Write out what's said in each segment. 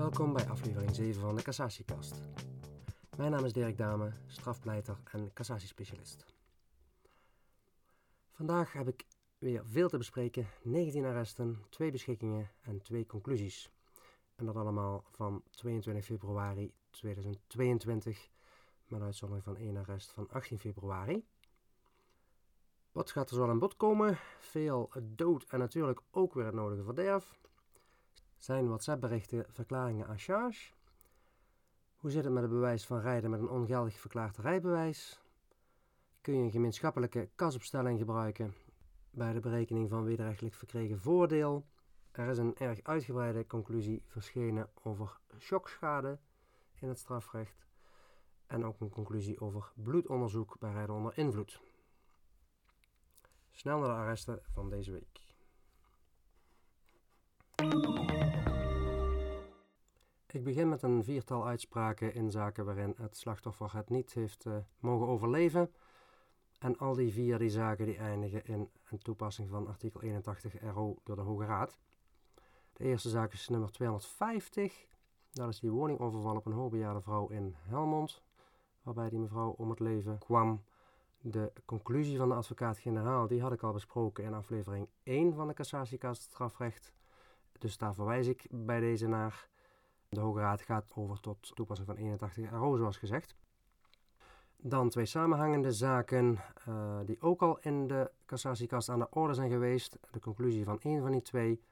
Welkom bij aflevering 7 van de Cassatiekast. Mijn naam is Dirk Dame, strafpleiter en cassatiespecialist. Vandaag heb ik weer veel te bespreken: 19 arresten, 2 beschikkingen en 2 conclusies. En dat allemaal van 22 februari 2022, met uitzondering van één arrest van 18 februari. Wat gaat er zo aan bod komen? Veel dood en natuurlijk ook weer het nodige verderf. Zijn WhatsApp-berichten verklaringen à charge? Hoe zit het met het bewijs van rijden met een ongeldig verklaard rijbewijs? Kun je een gemeenschappelijke kasopstelling gebruiken bij de berekening van wederrechtelijk verkregen voordeel? Er is een erg uitgebreide conclusie verschenen over shockschade in het strafrecht en ook een conclusie over bloedonderzoek bij rijden onder invloed. Snel naar de arresten van deze week. Ik begin met een viertal uitspraken in zaken waarin het slachtoffer het niet heeft uh, mogen overleven. En al die vier die zaken die eindigen in een toepassing van artikel 81 RO door de Hoge Raad. De eerste zaak is nummer 250. Dat is die woningoverval op een hoogbejaarde vrouw in Helmond. Waarbij die mevrouw om het leven kwam. De conclusie van de advocaat-generaal die had ik al besproken in aflevering 1 van de cassatiekast strafrecht. Dus daar verwijs ik bij deze naar. De Hoge Raad gaat over tot toepassing van 81 RO, zoals gezegd. Dan twee samenhangende zaken uh, die ook al in de cassatiekast aan de orde zijn geweest. De conclusie van één van die twee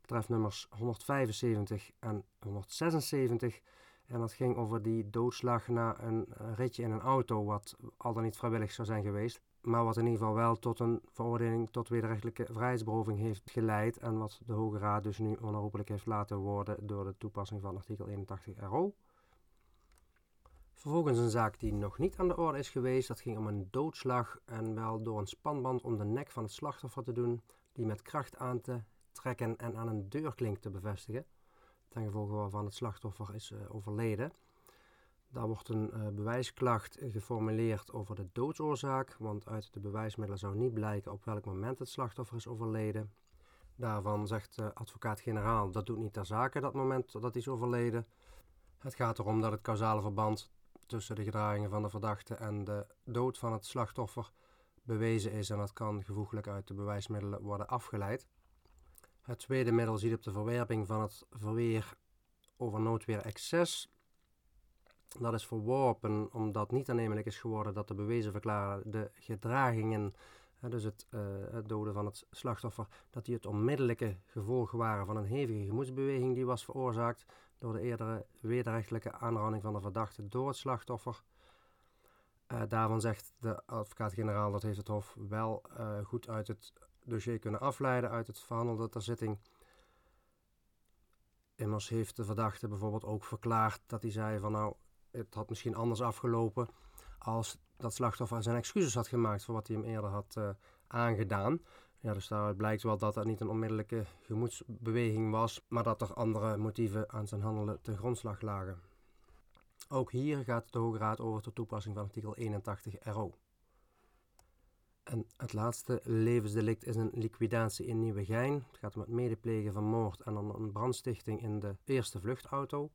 betreft nummers 175 en 176. En dat ging over die doodslag na een ritje in een auto, wat al dan niet vrijwillig zou zijn geweest maar wat in ieder geval wel tot een veroordeling tot wederrechtelijke vrijheidsberoving heeft geleid en wat de Hoge Raad dus nu onherroepelijk heeft laten worden door de toepassing van artikel 81 RO. Vervolgens een zaak die nog niet aan de orde is geweest, dat ging om een doodslag en wel door een spanband om de nek van het slachtoffer te doen, die met kracht aan te trekken en aan een deurklink te bevestigen, ten gevolge waarvan het slachtoffer is uh, overleden. Daar wordt een uh, bewijsklacht geformuleerd over de doodsoorzaak, want uit de bewijsmiddelen zou niet blijken op welk moment het slachtoffer is overleden. Daarvan zegt de advocaat-generaal dat doet niet ter zake dat moment dat hij is overleden. Het gaat erom dat het causale verband tussen de gedragingen van de verdachte en de dood van het slachtoffer bewezen is en dat kan gevoeglijk uit de bewijsmiddelen worden afgeleid. Het tweede middel ziet op de verwerping van het verweer over noodweer excess dat is verworpen omdat niet aannemelijk is geworden dat de bewezen de gedragingen, dus het, uh, het, doden van het slachtoffer, dat die het onmiddellijke gevolg waren van een hevige gemoedsbeweging die was veroorzaakt door de eerdere wederrechtelijke aanranding van de verdachte door het slachtoffer. Uh, daarvan zegt de advocaat-generaal dat heeft het Hof wel uh, goed uit het dossier kunnen afleiden, uit het verhandelde ter zitting. Immers heeft de verdachte bijvoorbeeld ook verklaard dat hij zei van nou, het had misschien anders afgelopen als dat slachtoffer zijn excuses had gemaakt voor wat hij hem eerder had uh, aangedaan. Ja, dus daaruit blijkt wel dat dat niet een onmiddellijke gemoedsbeweging was, maar dat er andere motieven aan zijn handelen te grondslag lagen. Ook hier gaat de Hoge Raad over tot toepassing van artikel 81 RO. En het laatste levensdelict is een liquidatie in Nieuwegein. Het gaat om het medeplegen van moord en een brandstichting in de eerste vluchtauto.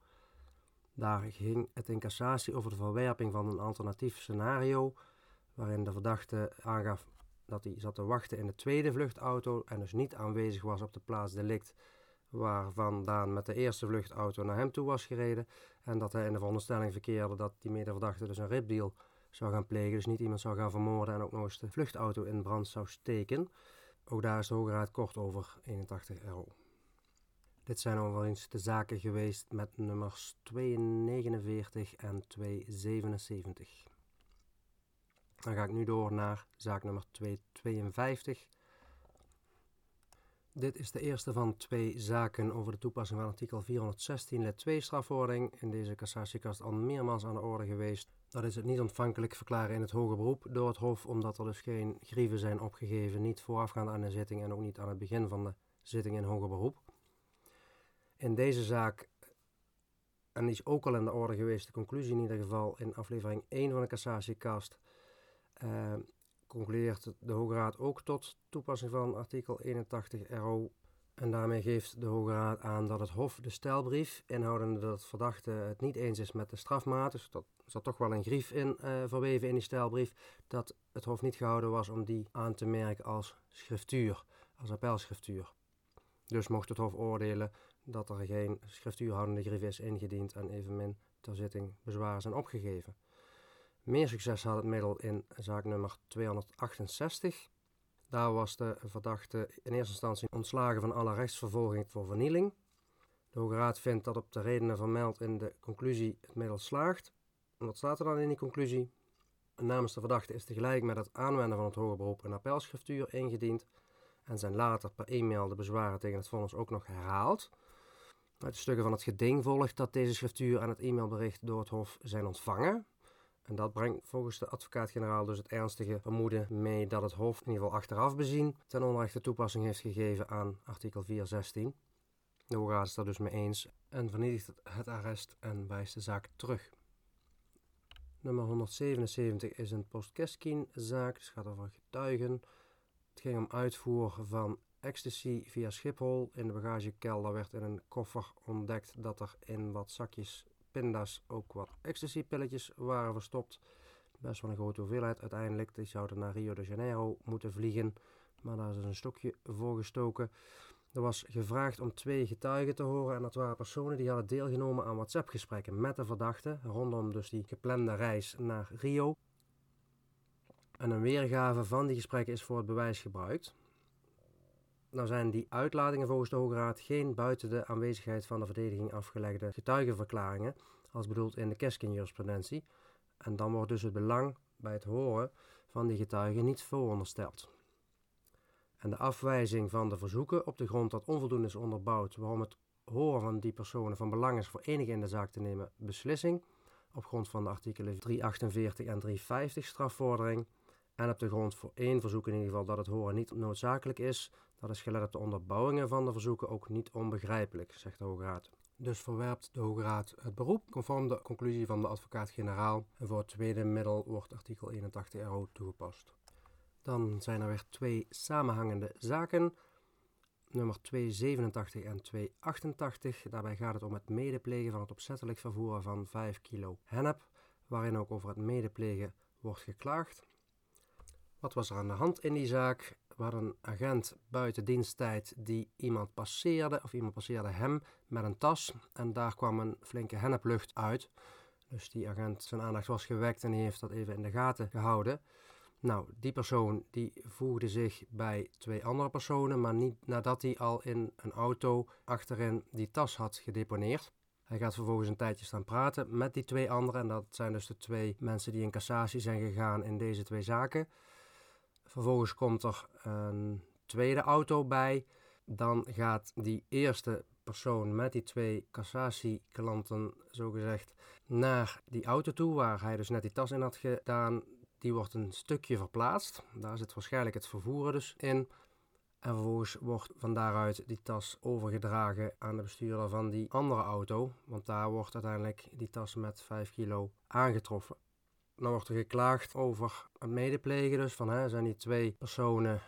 Daar ging het in cassatie over de verwerping van een alternatief scenario, waarin de verdachte aangaf dat hij zat te wachten in de tweede vluchtauto en dus niet aanwezig was op de plaats delict waarvan Daan met de eerste vluchtauto naar hem toe was gereden en dat hij in de veronderstelling verkeerde dat die medeverdachte dus een ripdeal zou gaan plegen, dus niet iemand zou gaan vermoorden en ook nog eens de vluchtauto in brand zou steken. Ook daar is de Hoge Raad kort over 81 euro. Dit zijn overigens de zaken geweest met nummers 249 en 277. Dan ga ik nu door naar zaak nummer 252. Dit is de eerste van twee zaken over de toepassing van artikel 416 lid 2 strafvordering. In deze cassatiekast al meermaals aan de orde geweest. Dat is het niet ontvankelijk verklaren in het hoger beroep door het Hof, omdat er dus geen grieven zijn opgegeven, niet voorafgaand aan de zitting en ook niet aan het begin van de zitting in hoger beroep in deze zaak, en die is ook al in de orde geweest, de conclusie in ieder geval in aflevering 1 van de cassatiekast, uh, concludeert de Hoge Raad ook tot toepassing van artikel 81 RO. En daarmee geeft de Hoge Raad aan dat het Hof de stelbrief, inhoudende dat het verdachte het niet eens is met de strafmaat, dus dat zat toch wel een grief in uh, verweven in die stelbrief, dat het Hof niet gehouden was om die aan te merken als schriftuur, als appelschriftuur. Dus mocht het Hof oordelen dat er geen schriftuurhoudende grief is ingediend en evenmin ter zitting bezwaar zijn opgegeven. Meer succes had het middel in zaak nummer 268. Daar was de verdachte in eerste instantie ontslagen van alle rechtsvervolging voor vernieling. De Hoge Raad vindt dat op de redenen vermeld in de conclusie het middel slaagt. En wat staat er dan in die conclusie? Namens de verdachte is tegelijk met het aanwenden van het hoger beroep een appelschriftuur ingediend en zijn later per e-mail de bezwaren tegen het vonnis ook nog herhaald. Uit de stukken van het geding volgt dat deze schriftuur en het e-mailbericht door het Hof zijn ontvangen. En dat brengt volgens de advocaat-generaal dus het ernstige vermoeden mee dat het Hof, in ieder geval achteraf bezien, ten onrechte toepassing heeft gegeven aan artikel 416. De Hoge is daar dus mee eens en vernietigt het arrest en wijst de zaak terug. Nummer 177 is een Postkeskin-zaak, dus gaat over getuigen. Het ging om uitvoer van ecstasy via Schiphol. In de bagagekelder werd in een koffer ontdekt dat er in wat zakjes pinda's ook wat ecstasy-pilletjes waren verstopt. Best wel een grote hoeveelheid uiteindelijk. Die zouden naar Rio de Janeiro moeten vliegen, maar daar is dus een stokje voor gestoken. Er was gevraagd om twee getuigen te horen en dat waren personen die hadden deelgenomen aan WhatsApp-gesprekken met de verdachte rondom dus die geplande reis naar Rio. En een weergave van die gesprekken is voor het bewijs gebruikt. Nou zijn die uitlatingen volgens de Hoge Raad geen buiten de aanwezigheid van de verdediging afgelegde getuigenverklaringen, als bedoeld in de Keskin-jurisprudentie. En dan wordt dus het belang bij het horen van die getuigen niet voorondersteld. En de afwijzing van de verzoeken op de grond dat onvoldoende is onderbouwd waarom het horen van die personen van belang is voor enige in de zaak te nemen beslissing, op grond van de artikelen 348 en 350 strafvordering, en op de grond voor één verzoek in ieder geval dat het horen niet noodzakelijk is, dat is gelet op de onderbouwingen van de verzoeken ook niet onbegrijpelijk, zegt de Hoge Raad. Dus verwerpt de Hoge Raad het beroep conform de conclusie van de advocaat-generaal en voor het tweede middel wordt artikel 81 RO toegepast. Dan zijn er weer twee samenhangende zaken, nummer 287 en 288. Daarbij gaat het om het medeplegen van het opzettelijk vervoeren van 5 kilo hennep, waarin ook over het medeplegen wordt geklaagd. Wat was er aan de hand in die zaak? Hadden een agent buiten diensttijd die iemand passeerde, of iemand passeerde hem met een tas. En daar kwam een flinke henneplucht uit. Dus die agent, zijn aandacht was gewekt en die heeft dat even in de gaten gehouden. Nou, die persoon die voegde zich bij twee andere personen, maar niet nadat hij al in een auto achterin die tas had gedeponeerd. Hij gaat vervolgens een tijdje staan praten met die twee anderen. En dat zijn dus de twee mensen die in cassatie zijn gegaan in deze twee zaken. Vervolgens komt er een tweede auto bij. Dan gaat die eerste persoon met die twee cassatieklanten, zogezegd, naar die auto toe waar hij dus net die tas in had gedaan. Die wordt een stukje verplaatst. Daar zit waarschijnlijk het vervoeren dus in. En vervolgens wordt van daaruit die tas overgedragen aan de bestuurder van die andere auto. Want daar wordt uiteindelijk die tas met 5 kilo aangetroffen. Dan wordt er geklaagd over het medeplegen. Dus van hè, zijn die twee personen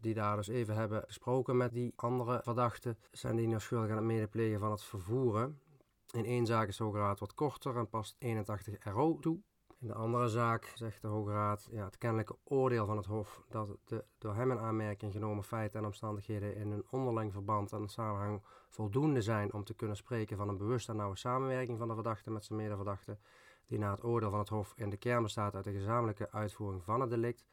die daar dus even hebben gesproken met die andere verdachten, zijn die nou schuldig aan het medeplegen van het vervoeren. In één zaak is de Hoge Raad wat korter en past 81 RO toe. In de andere zaak zegt de Hoge Raad ja, het kennelijke oordeel van het Hof dat de door hem in aanmerking genomen feiten en omstandigheden in een onderling verband en samenhang voldoende zijn om te kunnen spreken van een bewuste en nauwe samenwerking van de verdachte met zijn medeverdachte die na het oordeel van het Hof in de kern bestaat uit de gezamenlijke uitvoering van het delict,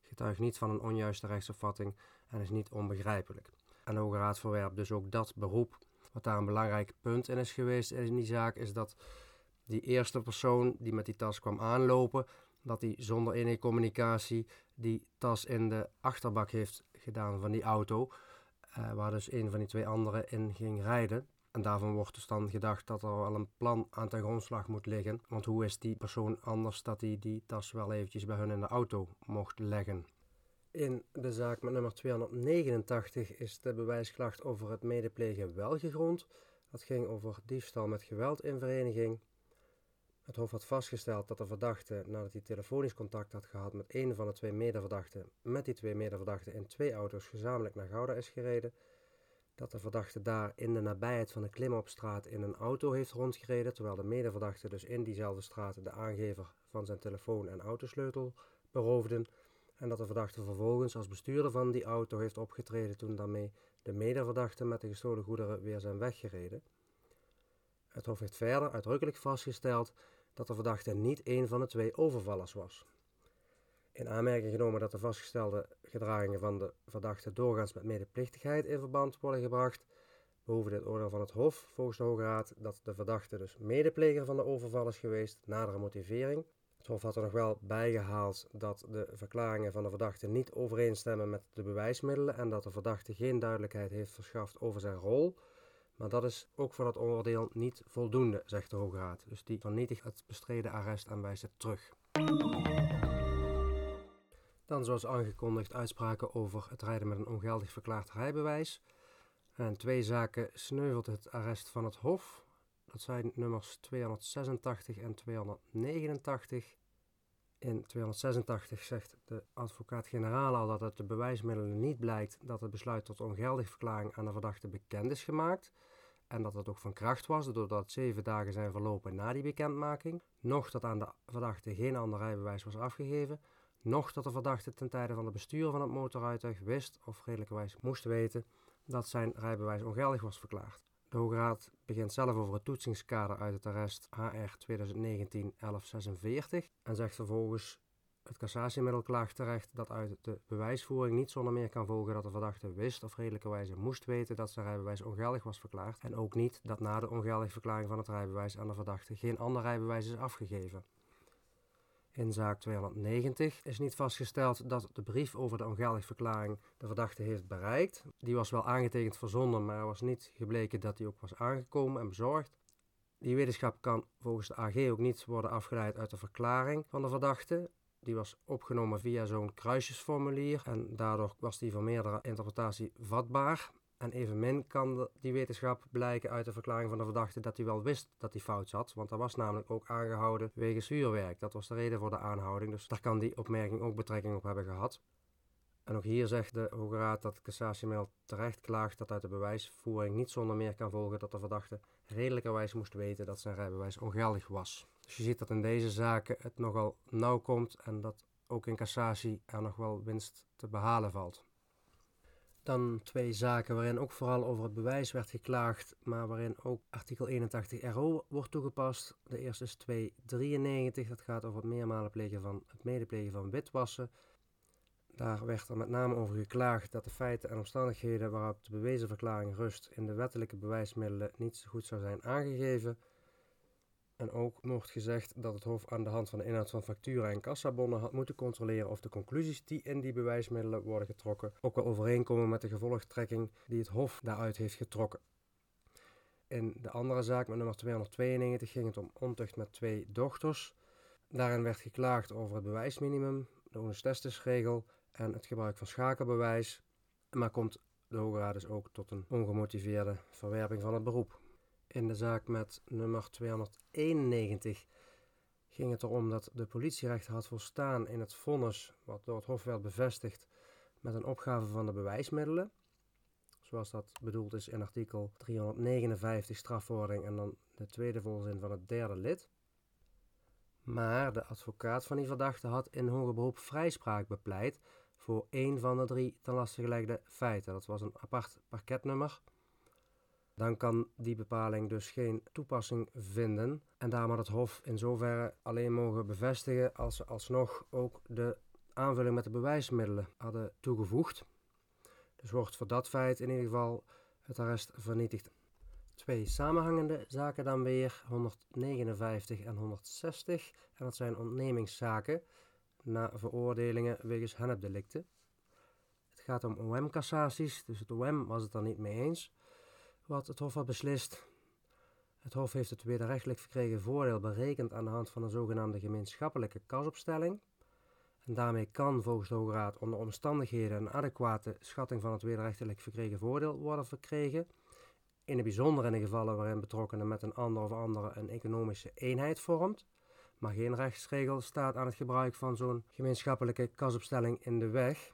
getuigt niet van een onjuiste rechtsopvatting en is niet onbegrijpelijk. En de Hoge Raad verwerpt dus ook dat beroep. Wat daar een belangrijk punt in is geweest in die zaak, is dat die eerste persoon die met die tas kwam aanlopen, dat hij zonder enige communicatie die tas in de achterbak heeft gedaan van die auto, uh, waar dus een van die twee anderen in ging rijden. En daarvan wordt dus dan gedacht dat er wel een plan aan ten grondslag moet liggen. Want hoe is die persoon anders dat hij die tas wel eventjes bij hun in de auto mocht leggen? In de zaak met nummer 289 is de bewijsklacht over het medeplegen wel gegrond. Dat ging over diefstal met geweld in vereniging. Het Hof had vastgesteld dat de verdachte, nadat hij telefonisch contact had gehad met een van de twee medeverdachten, met die twee medeverdachten in twee auto's gezamenlijk naar Gouda is gereden. Dat de verdachte daar in de nabijheid van de klimopstraat in een auto heeft rondgereden, terwijl de medeverdachte dus in diezelfde straat de aangever van zijn telefoon en autosleutel beroofden. En dat de verdachte vervolgens als bestuurder van die auto heeft opgetreden toen daarmee de medeverdachte met de gestolen goederen weer zijn weggereden. Het Hof heeft verder uitdrukkelijk vastgesteld dat de verdachte niet een van de twee overvallers was. In aanmerking genomen dat de vastgestelde gedragingen van de verdachte doorgaans met medeplichtigheid in verband worden gebracht, behoefde dit oordeel van het Hof volgens de Hoge Raad dat de verdachte dus medepleger van de overval is geweest, nadere motivering. Het Hof had er nog wel bijgehaald dat de verklaringen van de verdachte niet overeenstemmen met de bewijsmiddelen en dat de verdachte geen duidelijkheid heeft verschaft over zijn rol. Maar dat is ook voor dat oordeel niet voldoende, zegt de Hoge Raad. Dus die vernietigt het bestreden arrest en wijst het terug. Dan zoals aangekondigd uitspraken over het rijden met een ongeldig verklaard rijbewijs. En twee zaken sneuvelt het arrest van het Hof. Dat zijn nummers 286 en 289. In 286 zegt de advocaat-generaal al dat uit de bewijsmiddelen niet blijkt dat het besluit tot ongeldig verklaring aan de verdachte bekend is gemaakt en dat het ook van kracht was doordat zeven dagen zijn verlopen na die bekendmaking, nog dat aan de verdachte geen ander rijbewijs was afgegeven, nog dat de verdachte ten tijde van de bestuur van het motorrijtuig wist of redelijkerwijs moest weten dat zijn rijbewijs ongeldig was verklaard. De Hoge Raad begint zelf over het toetsingskader uit het arrest HR 2019-1146 en zegt vervolgens het cassatiemiddel klaagt terecht dat uit de bewijsvoering niet zonder meer kan volgen dat de verdachte wist of redelijkerwijze moest weten dat zijn rijbewijs ongeldig was verklaard en ook niet dat na de ongeldige verklaring van het rijbewijs aan de verdachte geen ander rijbewijs is afgegeven. In zaak 290 is niet vastgesteld dat de brief over de ongeldige verklaring de verdachte heeft bereikt. Die was wel aangetekend verzonden, maar was niet gebleken dat die ook was aangekomen en bezorgd. Die wetenschap kan volgens de AG ook niet worden afgeleid uit de verklaring van de verdachte. Die was opgenomen via zo'n kruisjesformulier en daardoor was die voor meerdere interpretatie vatbaar. En evenmin kan die wetenschap blijken uit de verklaring van de verdachte dat hij wel wist dat hij fout zat, want hij was namelijk ook aangehouden wegens huurwerk. Dat was de reden voor de aanhouding, dus daar kan die opmerking ook betrekking op hebben gehad. En ook hier zegt de Hoge Raad dat cassatiemail terecht klaagt dat uit de bewijsvoering niet zonder meer kan volgen dat de verdachte redelijkerwijs moest weten dat zijn rijbewijs ongeldig was. Dus je ziet dat in deze zaken het nogal nauw komt en dat ook in cassatie er nog wel winst te behalen valt. Dan twee zaken waarin ook vooral over het bewijs werd geklaagd, maar waarin ook artikel 81 RO wordt toegepast. De eerste is 293, dat gaat over het meermalen plegen van het medeplegen van witwassen. Daar werd er met name over geklaagd dat de feiten en omstandigheden waarop de bewezen verklaring rust in de wettelijke bewijsmiddelen niet zo goed zou zijn aangegeven. En ook wordt gezegd dat het Hof aan de hand van de inhoud van facturen en kassabonnen had moeten controleren of de conclusies die in die bewijsmiddelen worden getrokken ook wel overeenkomen met de gevolgtrekking die het Hof daaruit heeft getrokken. In de andere zaak met nummer 292 ging het om ontucht met twee dochters. Daarin werd geklaagd over het bewijsminimum, de onestestisregel en het gebruik van schakelbewijs. Maar komt de Hoge Raad dus ook tot een ongemotiveerde verwerping van het beroep. In de zaak met nummer 291 ging het erom dat de politierechter had volstaan in het vonnis, wat door het Hof werd bevestigd, met een opgave van de bewijsmiddelen. Zoals dat bedoeld is in artikel 359 strafvordering en dan de tweede volzin van het derde lid. Maar de advocaat van die verdachte had in hoger beroep vrijspraak bepleit voor één van de drie ten laste gelegde feiten. Dat was een apart parketnummer dan kan die bepaling dus geen toepassing vinden. En daarom had het Hof in zoverre alleen mogen bevestigen als ze alsnog ook de aanvulling met de bewijsmiddelen hadden toegevoegd. Dus wordt voor dat feit in ieder geval het arrest vernietigd. Twee samenhangende zaken dan weer, 159 en 160. En dat zijn ontnemingszaken na veroordelingen wegens hennepdelicten. Het gaat om OM-cassaties, dus het OM was het er niet mee eens wat het Hof had beslist. Het Hof heeft het wederrechtelijk verkregen voordeel berekend aan de hand van een zogenaamde gemeenschappelijke kasopstelling. En daarmee kan volgens de Hoge Raad onder omstandigheden een adequate schatting van het wederrechtelijk verkregen voordeel worden verkregen. In het bijzonder in de gevallen waarin betrokkenen met een ander of andere een economische eenheid vormt. Maar geen rechtsregel staat aan het gebruik van zo'n gemeenschappelijke kasopstelling in de weg.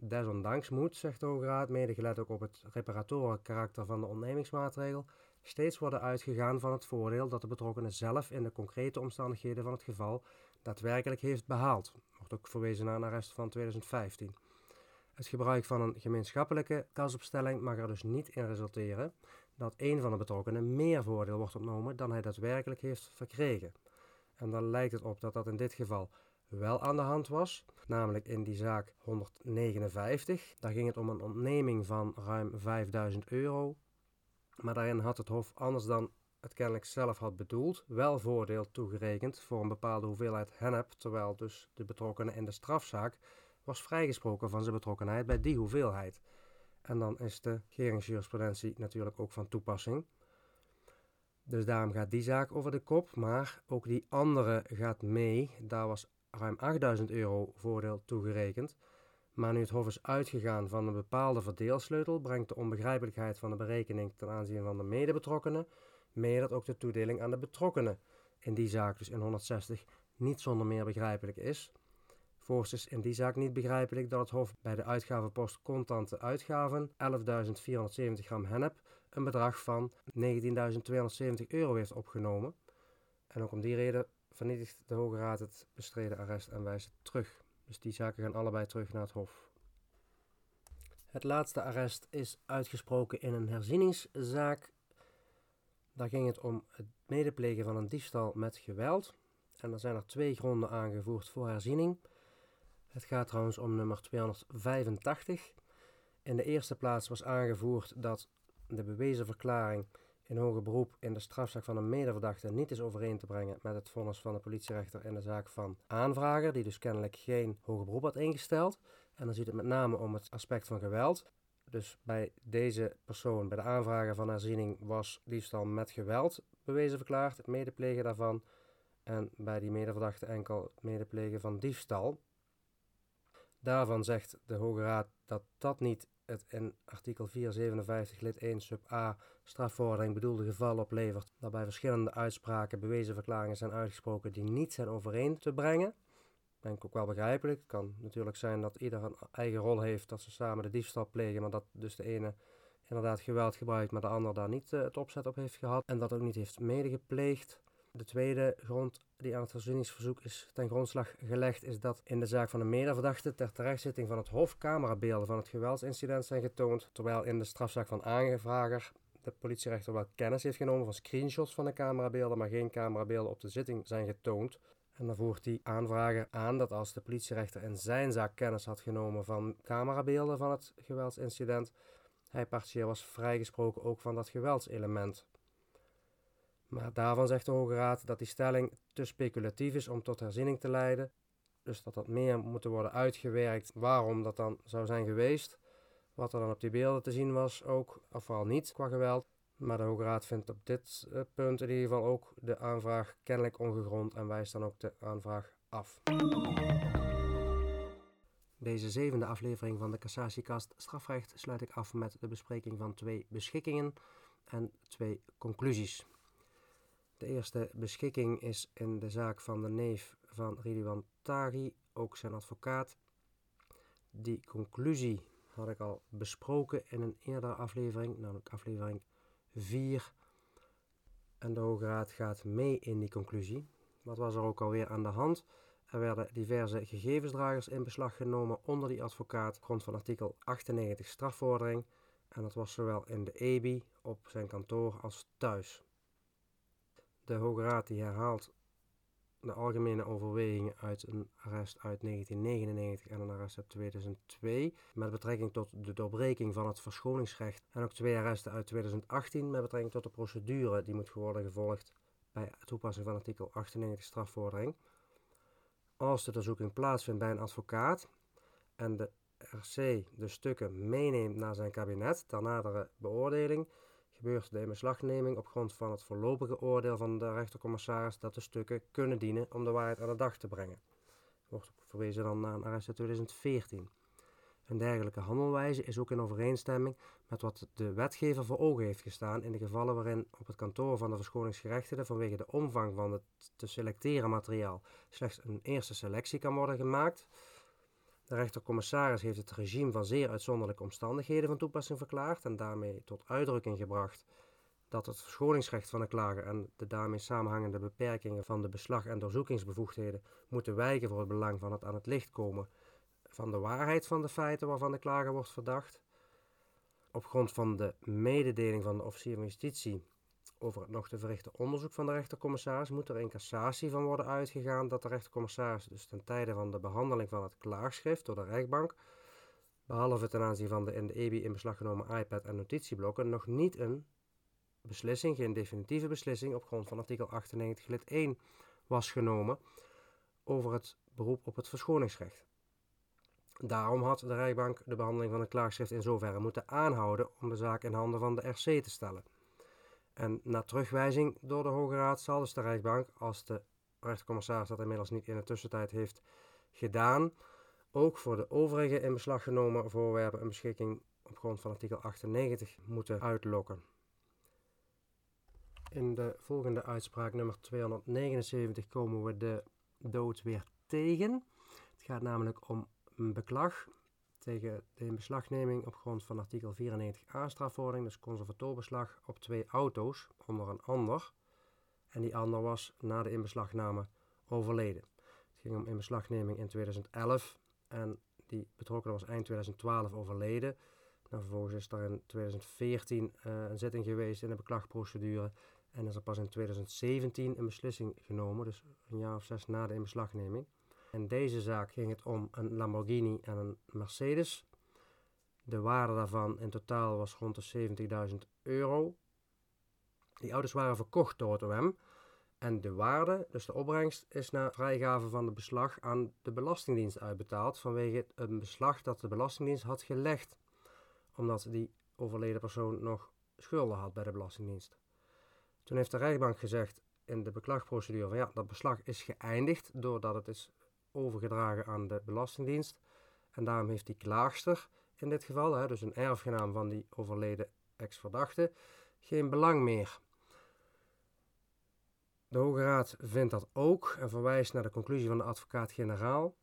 Desondanks moet, zegt de Hoge Raad, mede gelet ook op het reparatoren karakter van de ontnemingsmaatregel, steeds worden uitgegaan van het voordeel dat de betrokkenen zelf in de concrete omstandigheden van het geval daadwerkelijk heeft behaald. Wordt ook verwezen naar een arrest van 2015. Het gebruik van een gemeenschappelijke kasopstelling mag er dus niet in resulteren dat een van de betrokkenen meer voordeel wordt ontnomen dan hij daadwerkelijk heeft verkregen. En dan lijkt het op dat dat in dit geval wel aan de hand was, namelijk in die zaak 159. Daar ging het om een ontneming van ruim 5000 euro. Maar daarin had het Hof anders dan het kennelijk zelf had bedoeld, wel voordeel toegerekend voor een bepaalde hoeveelheid hennep, terwijl dus de betrokkenen in de strafzaak was vrijgesproken van zijn betrokkenheid bij die hoeveelheid. En dan is de geringsjurisprudentie natuurlijk ook van toepassing. Dus daarom gaat die zaak over de kop, maar ook die andere gaat mee. Daar was ruim 8000 euro voordeel toegerekend. Maar nu het Hof is uitgegaan van een bepaalde verdeelsleutel, brengt de onbegrijpelijkheid van de berekening ten aanzien van de medebetrokkenen mee dat ook de toedeling aan de betrokkenen in die zaak, dus in 160, niet zonder meer begrijpelijk is. Voorts is in die zaak niet begrijpelijk dat het Hof bij de uitgavenpost contante uitgaven 11.470 gram hennep een bedrag van 19.270 euro heeft opgenomen. En ook om die reden vernietigt de Hoge Raad het bestreden arrest en wijst het terug. Dus die zaken gaan allebei terug naar het Hof. Het laatste arrest is uitgesproken in een herzieningszaak. Daar ging het om het medeplegen van een diefstal met geweld. En er zijn er twee gronden aangevoerd voor herziening. Het gaat trouwens om nummer 285. In de eerste plaats was aangevoerd dat de bewezen verklaring in hoger beroep in de strafzaak van een medeverdachte niet is overeen te brengen met het vonnis van de politierechter in de zaak van aanvrager, die dus kennelijk geen hoger beroep had ingesteld. En dan ziet het met name om het aspect van geweld. Dus bij deze persoon, bij de aanvrager van herziening, was diefstal met geweld bewezen verklaard, het medeplegen daarvan. En bij die medeverdachte enkel het medeplegen van diefstal. Daarvan zegt de Hoge Raad dat dat niet het in artikel 457 lid 1 sub a strafvordering bedoelde geval oplevert, dat bij verschillende uitspraken bewezen verklaringen zijn uitgesproken die niet zijn overeen te brengen. Denk ook wel begrijpelijk. Het kan natuurlijk zijn dat ieder een eigen rol heeft, dat ze samen de diefstal plegen, maar dat dus de ene inderdaad geweld gebruikt, maar de ander daar niet uh, het opzet op heeft gehad en dat ook niet heeft medegepleegd. De tweede grond die aan het verzoeningsverzoek is ten grondslag gelegd, is dat in de zaak van de medeverdachte ter terechtzitting van het Hof camerabeelden van het geweldsincident zijn getoond, terwijl in de strafzaak van aangevrager de politierechter wel kennis heeft genomen van screenshots van de camerabeelden, maar geen camerabeelden op de zitting zijn getoond. En dan voert die aanvrager aan dat als de politierechter in zijn zaak kennis had genomen van camerabeelden van het geweldsincident, hij partieel was vrijgesproken ook van dat geweldselement. Maar daarvan zegt de Hoge Raad dat die stelling te speculatief is om tot herziening te leiden. Dus dat dat meer moet worden uitgewerkt waarom dat dan zou zijn geweest. Wat er dan op die beelden te zien was ook, of vooral niet qua geweld. Maar de Hoge Raad vindt op dit eh, punt in ieder geval ook de aanvraag kennelijk ongegrond en wijst dan ook de aanvraag af. Deze zevende aflevering van de Cassatiekast Strafrecht sluit ik af met de bespreking van twee beschikkingen en twee conclusies. De eerste beschikking is in de zaak van de neef van Ridwan Taghi, ook zijn advocaat. Die conclusie had ik al besproken in een eerdere aflevering, namelijk aflevering 4. En de Hoge Raad gaat mee in die conclusie. Wat was er ook alweer aan de hand? Er werden diverse gegevensdragers in beslag genomen onder die advocaat, grond van artikel 98 strafvordering. En dat was zowel in de EBI, op zijn kantoor, als thuis. De Hoge Raad die herhaalt de algemene overwegingen uit een arrest uit 1999 en een arrest uit 2002 met betrekking tot de doorbreking van het verschoningsrecht en ook twee arresten uit 2018 met betrekking tot de procedure die moet worden gevolgd bij toepassing van artikel 98 strafvordering. Als de onderzoeking plaatsvindt bij een advocaat en de RC de stukken meeneemt naar zijn kabinet ter nadere beoordeling, gebeurt de inbeslagneming op grond van het voorlopige oordeel van de rechtercommissaris dat de stukken kunnen dienen om de waarheid aan de dag te brengen. Wordt verwezen dan naar een arrest uit 2014. Een dergelijke handelwijze is ook in overeenstemming met wat de wetgever voor ogen heeft gestaan in de gevallen waarin op het kantoor van de verschoningsgerechtigde vanwege de omvang van het te selecteren materiaal slechts een eerste selectie kan worden gemaakt. De rechtercommissaris heeft het regime van zeer uitzonderlijke omstandigheden van toepassing verklaard en daarmee tot uitdrukking gebracht dat het verschoningsrecht van de klager en de daarmee samenhangende beperkingen van de beslag- en doorzoekingsbevoegdheden moeten wijken voor het belang van het aan het licht komen van de waarheid van de feiten waarvan de klager wordt verdacht. Op grond van de mededeling van de officier van justitie over het nog te verrichten onderzoek van de rechtercommissaris moet er in cassatie van worden uitgegaan dat de rechtercommissaris dus ten tijde van de behandeling van het klaarschrift door de rechtbank, behalve ten aanzien van de in de EBI in beslag genomen iPad en notitieblokken, nog niet een beslissing, geen definitieve beslissing op grond van artikel 98 lid 1 was genomen over het beroep op het verschoningsrecht. Daarom had de rechtbank de behandeling van het klaarschrift in zoverre moeten aanhouden om de zaak in handen van de RC te stellen. En na terugwijzing door de Hoge Raad zal dus de rechtbank, als de rechtercommissaris dat inmiddels niet in de tussentijd heeft gedaan, ook voor de overige in beslag genomen voorwerpen een beschikking op grond van artikel 98 moeten uitlokken. In de volgende uitspraak nummer 279 komen we de dood weer tegen. Het gaat namelijk om een beklag tegen de inbeslagneming op grond van artikel 94a strafvordering, dus conservatorbeslag op twee auto's onder een ander. En die ander was na de inbeslagname overleden. Het ging om inbeslagneming in 2011 en die betrokkenen was eind 2012 overleden. Nou, vervolgens is er in 2014 uh, een zitting geweest in de beklagprocedure en is er pas in 2017 een beslissing genomen, dus een jaar of zes na de inbeslagneming. In deze zaak ging het om een Lamborghini en een Mercedes. De waarde daarvan in totaal was rond de 70.000 euro. Die auto's waren verkocht door het OM. En de waarde, dus de opbrengst, is na vrijgave van de beslag aan de Belastingdienst uitbetaald vanwege een beslag dat de Belastingdienst had gelegd, omdat die overleden persoon nog schulden had bij de Belastingdienst. Toen heeft de rechtbank gezegd in de beklagprocedure van ja, dat beslag is geëindigd doordat het is overgedragen aan de Belastingdienst. En daarom heeft die klaagster in dit geval, hè, dus een erfgenaam van die overleden ex-verdachte, geen belang meer. De Hoge Raad vindt dat ook en verwijst naar de conclusie van de advocaat-generaal.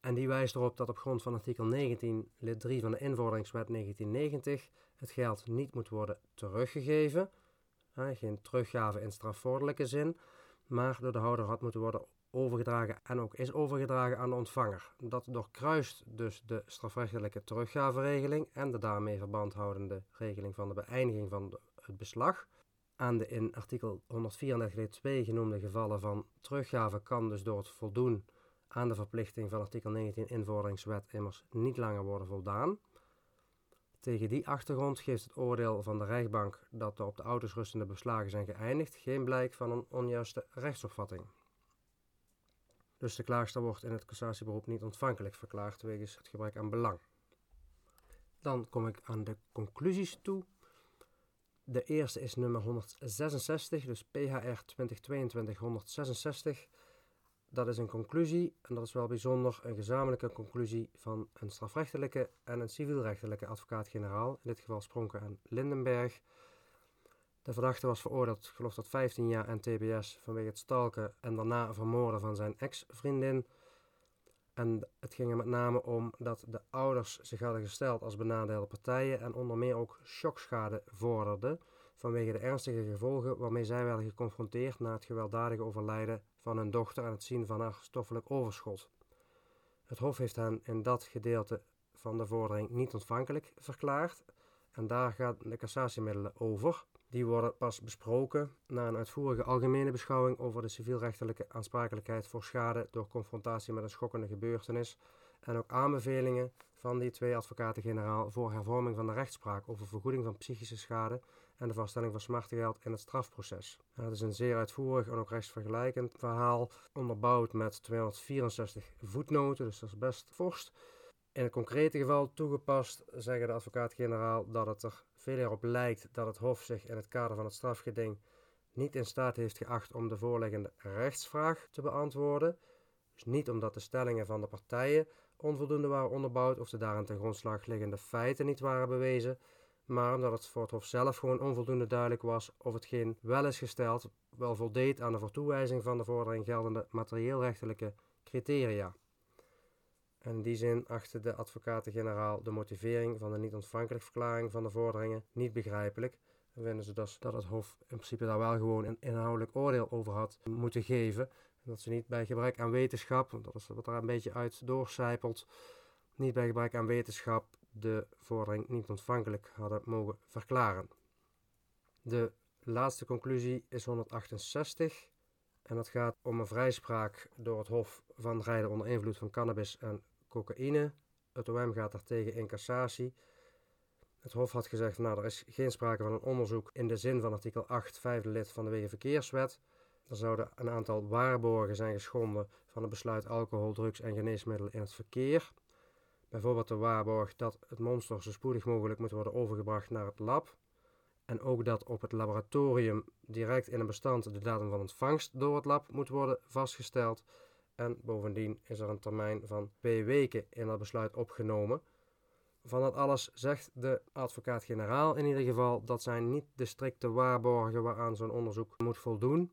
En die wijst erop dat op grond van artikel 19, lid 3 van de invorderingswet 1990 het geld niet moet worden teruggegeven. Geen teruggave in strafvordelijke zin, maar door de houder had moeten worden overgedragen en ook is overgedragen aan de ontvanger. Dat doorkruist dus de strafrechtelijke teruggaveregeling en de daarmee verband houdende regeling van de beëindiging van het beslag. Aan de in artikel 134 genoemde gevallen van teruggave kan dus door het voldoen aan de verplichting van artikel 19 invorderingswet immers niet langer worden voldaan. Tegen die achtergrond geeft het oordeel van de rechtbank dat de op de auto's rustende beslagen zijn geëindigd geen blijk van een onjuiste rechtsopvatting. Dus de klaagster wordt in het cassatieberoep niet ontvankelijk verklaard wegens het gebrek aan belang. Dan kom ik aan de conclusies toe. De eerste is nummer 166, dus PHR 2022-166. Dat is een conclusie, en dat is wel bijzonder, een gezamenlijke conclusie van een strafrechtelijke en een civielrechtelijke advocaat-generaal, in dit geval Spronken en Lindenberg. De verdachte was veroordeeld, geloof tot 15 jaar en TBS vanwege het stalken en daarna vermoorden van zijn ex-vriendin. En het ging er met name om dat de ouders zich hadden gesteld als benadeelde partijen en onder meer ook shockschade vorderden vanwege de ernstige gevolgen waarmee zij werden geconfronteerd na het gewelddadige overlijden van hun dochter en het zien van haar stoffelijk overschot. Het Hof heeft hen in dat gedeelte van de vordering niet ontvankelijk verklaard en daar gaan de cassatiemiddelen over. Die worden pas besproken na een uitvoerige algemene beschouwing over de civielrechtelijke aansprakelijkheid voor schade door confrontatie met een schokkende gebeurtenis en ook aanbevelingen van die twee advocaten-generaal voor hervorming van de rechtspraak over vergoeding van psychische schade en de vaststelling van smartengeld in het strafproces. het is een zeer uitvoerig en ook rechtsvergelijkend verhaal, onderbouwd met 264 voetnoten, dus dat is best vorst. In het concrete geval toegepast zeggen de advocaat-generaal dat het er veel erop lijkt dat het Hof zich in het kader van het strafgeding niet in staat heeft geacht om de voorliggende rechtsvraag te beantwoorden. Dus niet omdat de stellingen van de partijen onvoldoende waren onderbouwd of de daarin ten grondslag liggende feiten niet waren bewezen, maar omdat het voor het Hof zelf gewoon onvoldoende duidelijk was of hetgeen wel is gesteld wel voldeed aan de voor toewijzing van de vordering geldende materieelrechtelijke criteria. En in die zin achtte de advocaten-generaal de motivering van de niet-ontvankelijk verklaring van de vorderingen niet begrijpelijk. En vinden ze dus dat het Hof in principe daar wel gewoon een inhoudelijk oordeel over had moeten geven. En dat ze niet bij gebrek aan wetenschap, dat is wat er een beetje uit doorcijpelt, niet bij gebrek aan wetenschap de vordering niet ontvankelijk hadden mogen verklaren. De laatste conclusie is 168 en dat gaat om een vrijspraak door het Hof van rijden onder invloed van cannabis en cocaïne. Het OM gaat daartegen in cassatie. Het Hof had gezegd, nou er is geen sprake van een onderzoek in de zin van artikel 8, vijfde lid van de Wegenverkeerswet. Er zouden een aantal waarborgen zijn geschonden van het besluit alcohol, drugs en geneesmiddelen in het verkeer. Bijvoorbeeld de waarborg dat het monster zo spoedig mogelijk moet worden overgebracht naar het lab. En ook dat op het laboratorium direct in een bestand de datum van ontvangst door het lab moet worden vastgesteld. En bovendien is er een termijn van twee weken in dat besluit opgenomen. Van dat alles zegt de advocaat-generaal in ieder geval dat zijn niet de strikte waarborgen waaraan zo'n onderzoek moet voldoen.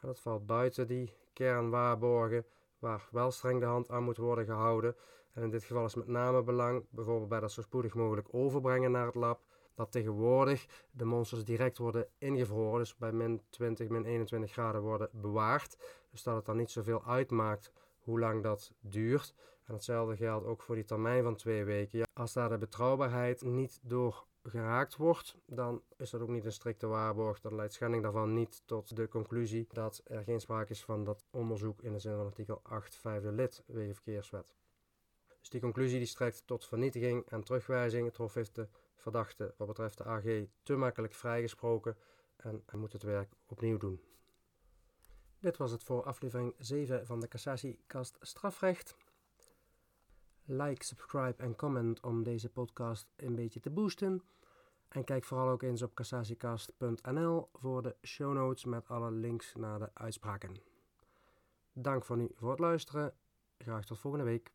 Dat valt buiten die kernwaarborgen waar wel streng de hand aan moet worden gehouden. En in dit geval is met name belang, bijvoorbeeld bij dat zo spoedig mogelijk overbrengen naar het lab, dat tegenwoordig de monsters direct worden ingevroren, dus bij min 20, min 21 graden worden bewaard. Dus dat het dan niet zoveel uitmaakt hoe lang dat duurt. En hetzelfde geldt ook voor die termijn van twee weken. als daar de betrouwbaarheid niet door geraakt wordt, dan is dat ook niet een strikte waarborg. Dan leidt schending daarvan niet tot de conclusie dat er geen sprake is van dat onderzoek in de zin van artikel 8 vijfde lid Wegenverkeerswet. Dus die conclusie die strekt tot vernietiging en terugwijzing. Het Hof heeft de verdachte wat betreft de AG te makkelijk vrijgesproken en moet het werk opnieuw doen. Dit was het voor aflevering 7 van de Cassatiekast Strafrecht. Like, subscribe en comment om deze podcast een beetje te boosten. En kijk vooral ook eens op cassatiekast.nl voor de show notes met alle links naar de uitspraken. Dank voor nu voor het luisteren. Graag tot volgende week.